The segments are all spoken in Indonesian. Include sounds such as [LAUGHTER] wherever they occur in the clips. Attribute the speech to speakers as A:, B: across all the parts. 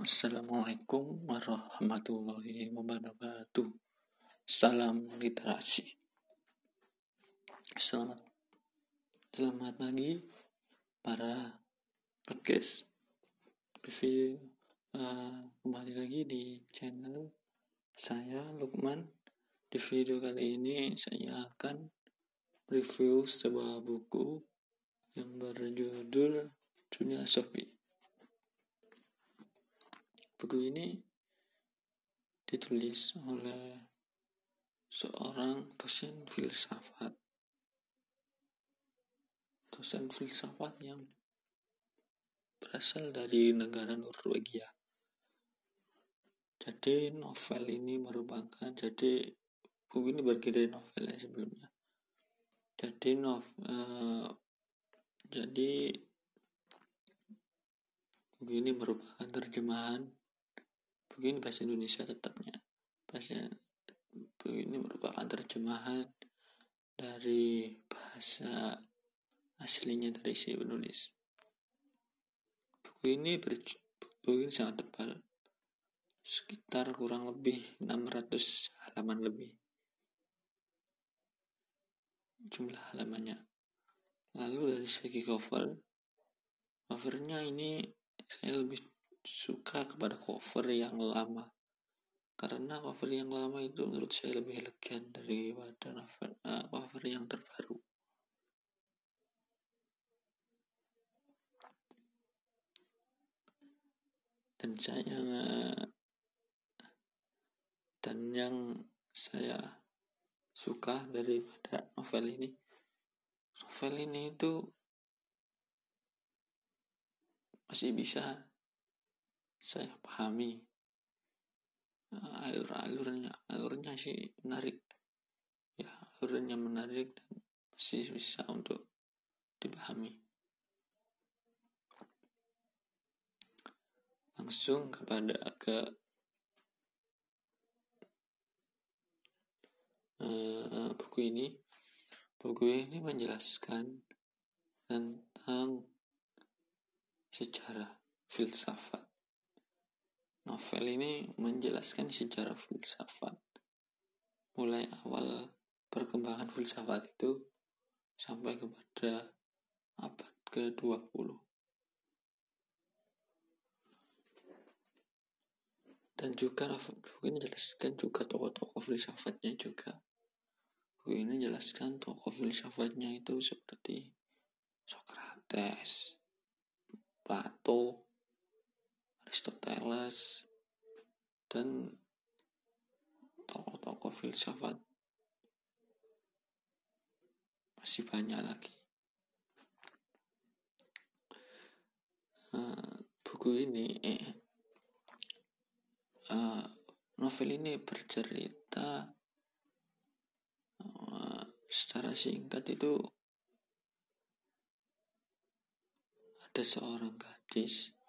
A: Assalamualaikum warahmatullahi wabarakatuh. Salam literasi. Selamat selamat pagi para podcast review uh, kembali lagi di channel saya Lukman. Di video kali ini saya akan review sebuah buku yang berjudul Dunia Sophie Buku ini ditulis oleh seorang dosen filsafat. Dosen filsafat yang berasal dari negara Norwegia. Jadi novel ini merupakan jadi buku ini dari novel yang sebelumnya. Jadi novel uh, jadi buku ini merupakan terjemahan begini bahasa Indonesia tetapnya bahasa ini merupakan terjemahan dari bahasa aslinya dari si penulis. Buku ini buku ini sangat tebal. Sekitar kurang lebih 600 halaman lebih. Jumlah halamannya. Lalu dari segi cover covernya ini saya lebih suka kepada cover yang lama. Karena cover yang lama itu menurut saya lebih elegan daripada novel, uh, cover yang terbaru. Dan saya dan yang saya suka daripada novel ini novel ini itu masih bisa saya pahami nah, alur-alurnya. Alurnya sih menarik. Ya alurnya menarik dan masih bisa untuk dipahami. Langsung kepada ke uh, buku ini. Buku ini menjelaskan tentang sejarah filsafat Novel ini menjelaskan sejarah filsafat. Mulai awal perkembangan filsafat itu sampai kepada abad ke-20. Dan juga buku ini menjelaskan juga tokoh-tokoh filsafatnya juga. Buku ini menjelaskan tokoh filsafatnya itu seperti Socrates, Plato, Aristoteles dan tokoh-tokoh filsafat. Masih banyak lagi. Uh, buku ini eh, uh, novel ini bercerita uh, secara singkat itu ada seorang gadis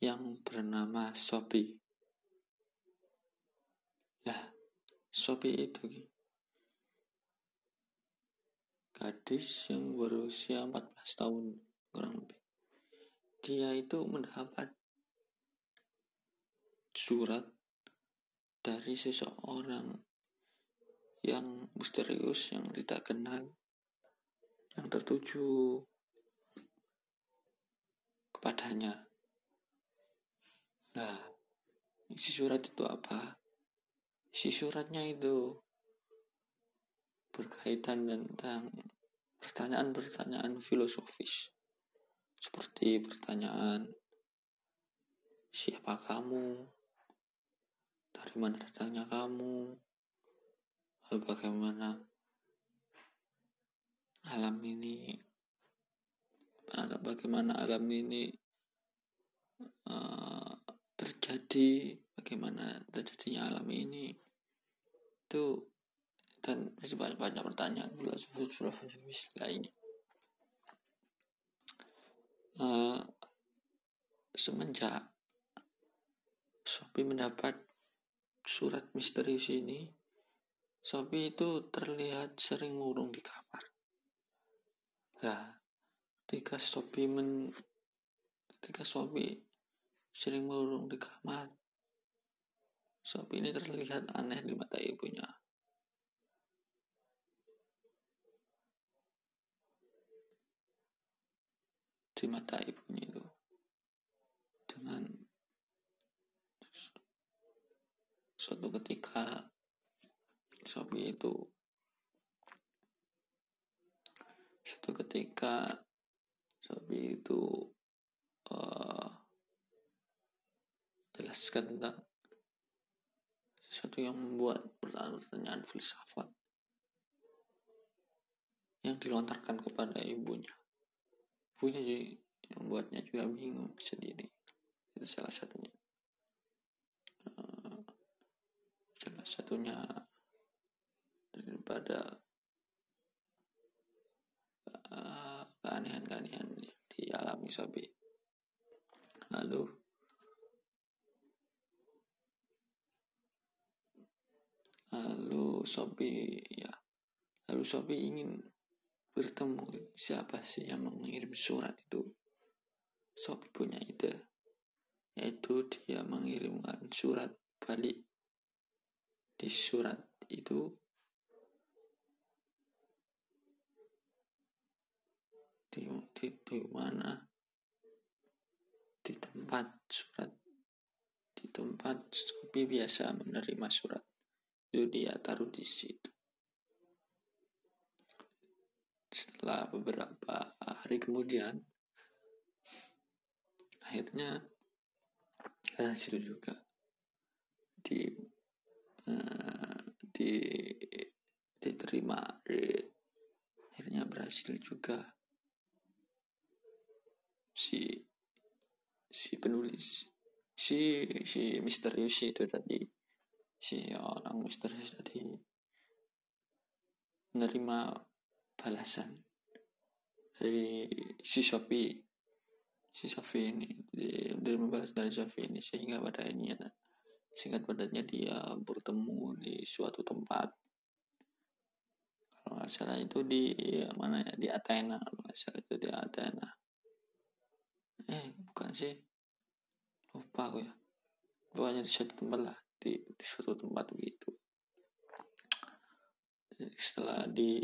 A: yang bernama Sophie. Ya, Sophie itu gadis yang berusia 14 tahun kurang lebih. Dia itu mendapat surat dari seseorang yang misterius yang tidak kenal yang tertuju kepadanya Nah, isi surat itu apa? Isi suratnya itu berkaitan tentang pertanyaan-pertanyaan filosofis. Seperti pertanyaan siapa kamu? Dari mana datangnya kamu? Lalu bagaimana alam ini bagaimana alam ini uh, terjadi bagaimana terjadinya alam ini itu dan masih banyak banyak pertanyaan filosofis lainnya. Uh, semenjak Sophie mendapat surat misterius ini Sophie itu terlihat sering ngurung di kamar. Nah ketika Sophie men ketika Sophie sering murung di kamar. Sopi ini terlihat aneh di mata ibunya. Di mata ibunya itu. Dengan suatu ketika Sopi itu suatu ketika Sopi itu uh, jelaskan tentang sesuatu yang membuat pertanyaan filsafat yang dilontarkan kepada ibunya. Ibunya jadi membuatnya juga bingung sendiri. Itu salah satunya. Uh, salah satunya daripada uh, keanehan-keanehan dialami Sobi lalu lalu Sobi ya. Lalu Sobi ingin bertemu siapa sih yang mengirim surat itu? Sobi punya ide yaitu dia mengirimkan surat balik. Di surat itu di, di, di mana? Di tempat surat. Di tempat Sobi biasa menerima surat itu dia taruh di situ. Setelah beberapa hari kemudian akhirnya berhasil juga di uh, di diterima akhirnya berhasil juga si si penulis si si misterius itu tadi si orang misterius tadi menerima balasan dari si Shopee si Shopee ini dia membalas dari Shopee ini sehingga pada ini singkat padatnya dia bertemu di suatu tempat. Kalau nggak salah itu di mana ya di Athena kalau nggak salah itu di Athena. Eh bukan sih. Lupa aku ya. Pokoknya di suatu tempat lah di, di suatu tempat begitu. Setelah di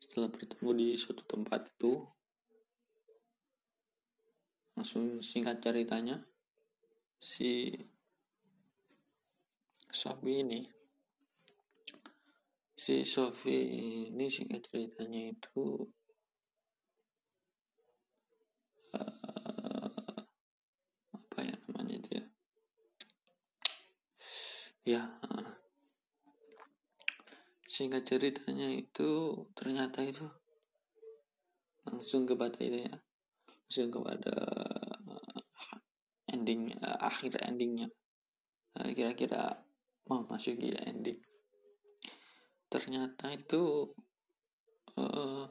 A: setelah bertemu di suatu tempat itu langsung singkat ceritanya si Sofi ini si Sofi ini singkat ceritanya itu uh, apa ya namanya dia ya singkat ceritanya itu ternyata itu langsung kepada itu ya. Langsung kepada ending akhir endingnya. Kira-kira mau masuk ya ending. Ternyata itu uh,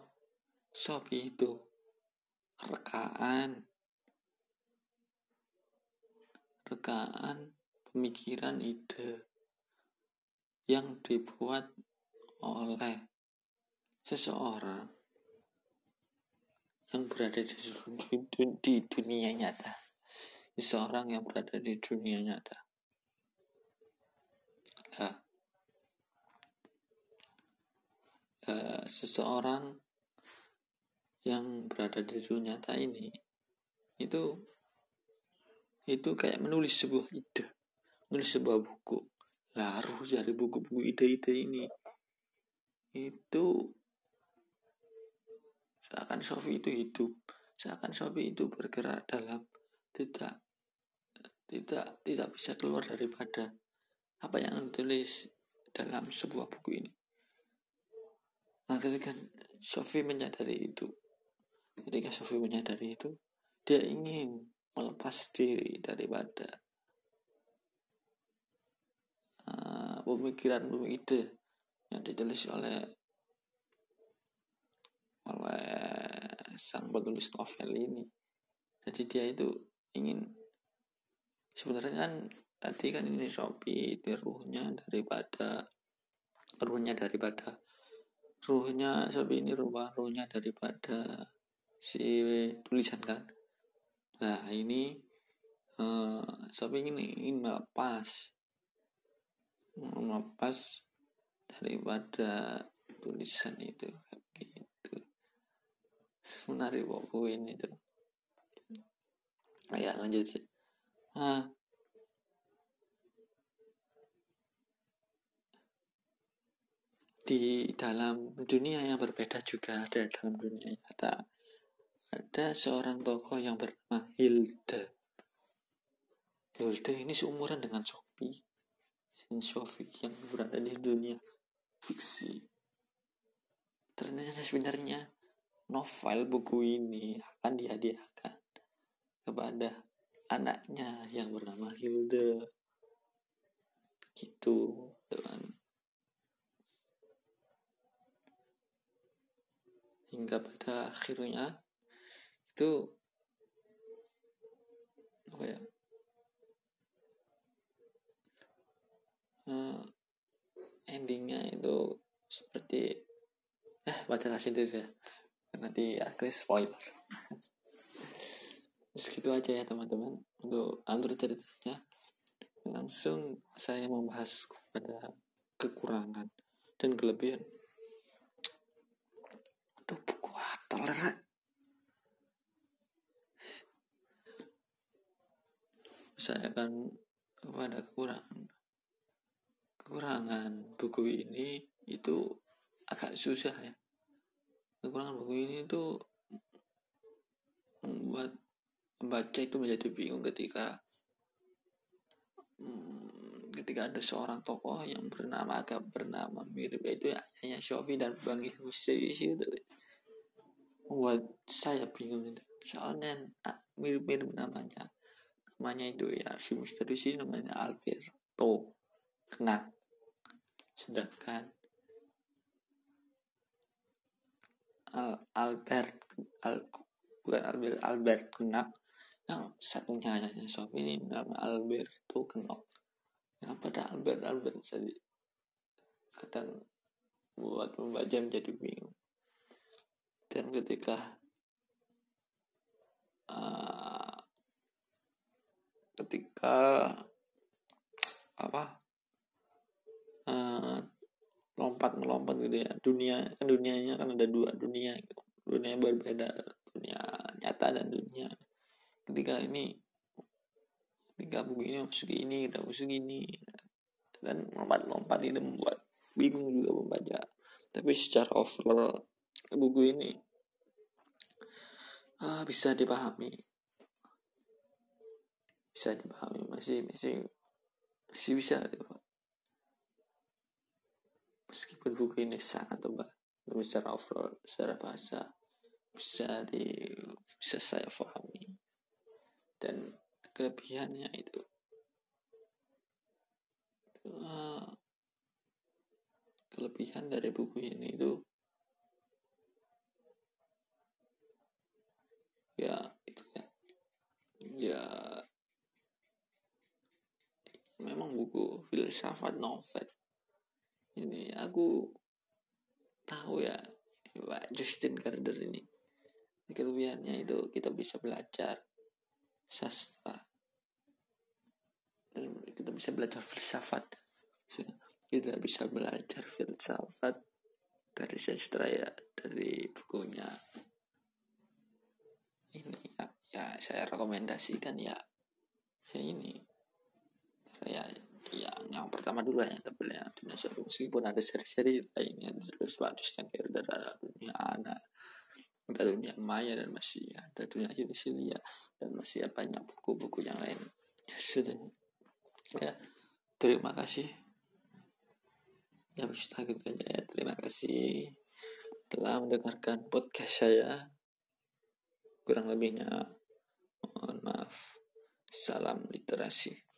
A: Shopee itu rekaan. Rekaan pemikiran ide yang dibuat oleh seseorang yang berada di, dunia nyata. Seseorang yang berada di dunia nyata. Nah, uh, seseorang yang berada di dunia nyata ini itu itu kayak menulis sebuah ide menulis sebuah buku laru dari buku-buku ide-ide ini. Itu seakan Sofi itu hidup. Seakan Sofi itu bergerak dalam tidak tidak tidak bisa keluar daripada apa yang ditulis dalam sebuah buku ini. Nah ketika Sofi menyadari itu. Ketika Sofi menyadari itu dia ingin melepas diri daripada uh, pemikiran ide yang ditulis oleh oleh sang penulis novel ini. Jadi dia itu ingin sebenarnya kan tadi kan ini Shopee itu ruhnya daripada ruhnya daripada ruhnya Shopee ini ruh ruhnya daripada si tulisan kan. Nah ini uh, shopping ini ingin melepas melepas daripada tulisan itu gitu. Menarik buku ini tuh ayo lanjut sih. Ah. Di dalam dunia yang berbeda juga ada dalam dunia nyata ada seorang tokoh yang bernama Hilda Hilda ini seumuran dengan Sophie Sophie yang berada di dunia fiksi. Ternyata sebenarnya novel buku ini akan dihadiahkan kepada anaknya yang bernama Hilda gitu dengan hingga pada akhirnya itu apa ya uh, endingnya itu seperti eh baca sendiri ya. Nanti akhirnya spoiler. [LAUGHS] Segitu aja ya teman-teman untuk alur ceritanya. Langsung saya membahas pada kekurangan dan kelebihan. Aduh buku toleran saya akan pada kekurangan kekurangan buku ini itu agak susah ya. Kekurangan buku ini itu membuat membaca itu menjadi bingung ketika hmm, ketika ada seorang tokoh yang bernama agak bernama mirip itu hanya Shofi dan Bang Misterius itu membuat saya bingung itu. Soalnya mirip-mirip namanya. Namanya itu ya si misterius ini namanya Alberto kena sedangkan Al Albert Al bukan Albert Albert Kena yang satunya hanya shop ini nama Alberto Kenok yang pada Albert Albert tadi kadang buat membaca menjadi bingung. Dan ketika uh, ketika apa uh, lompat melompat gitu ya. Dunia kan dunianya kan ada dua dunia gitu. dunia yang berbeda dunia nyata dan dunia. Ketika ini ketika buku ini masuk ini kita masuk ini dan lompat-lompat itu membuat bingung juga membaca tapi secara overall buku ini ah, bisa dipahami. Bisa dipahami masih masih masih bisa meskipun buku ini sangat tebal tapi secara overall secara bahasa bisa di bisa saya pahami. Dan kelebihannya itu uh, kelebihan dari buku ini itu ya itu ya ya memang buku filsafat novel ini aku tahu ya Pak Justin Gardner ini. Kelebihannya itu kita bisa belajar sastra. Dan kita bisa belajar filsafat. [LAUGHS] Kita bisa belajar filsafat dari sastra ya dari bukunya. Ini ya, ya saya rekomendasikan ya. Ya ini. Ya yang yang pertama dulu ya tebelnya dunia seri meskipun ada seri-seri lainnya terus bagus dan kira ada dunia ada ada dunia maya dan masih ada dunia Hilsilia dan masih banyak buku-buku yang lain. Sudah ya terima kasih. Ya bisa gitu aja ya terima kasih telah mendengarkan podcast saya. Kurang lebihnya mohon maaf. Salam literasi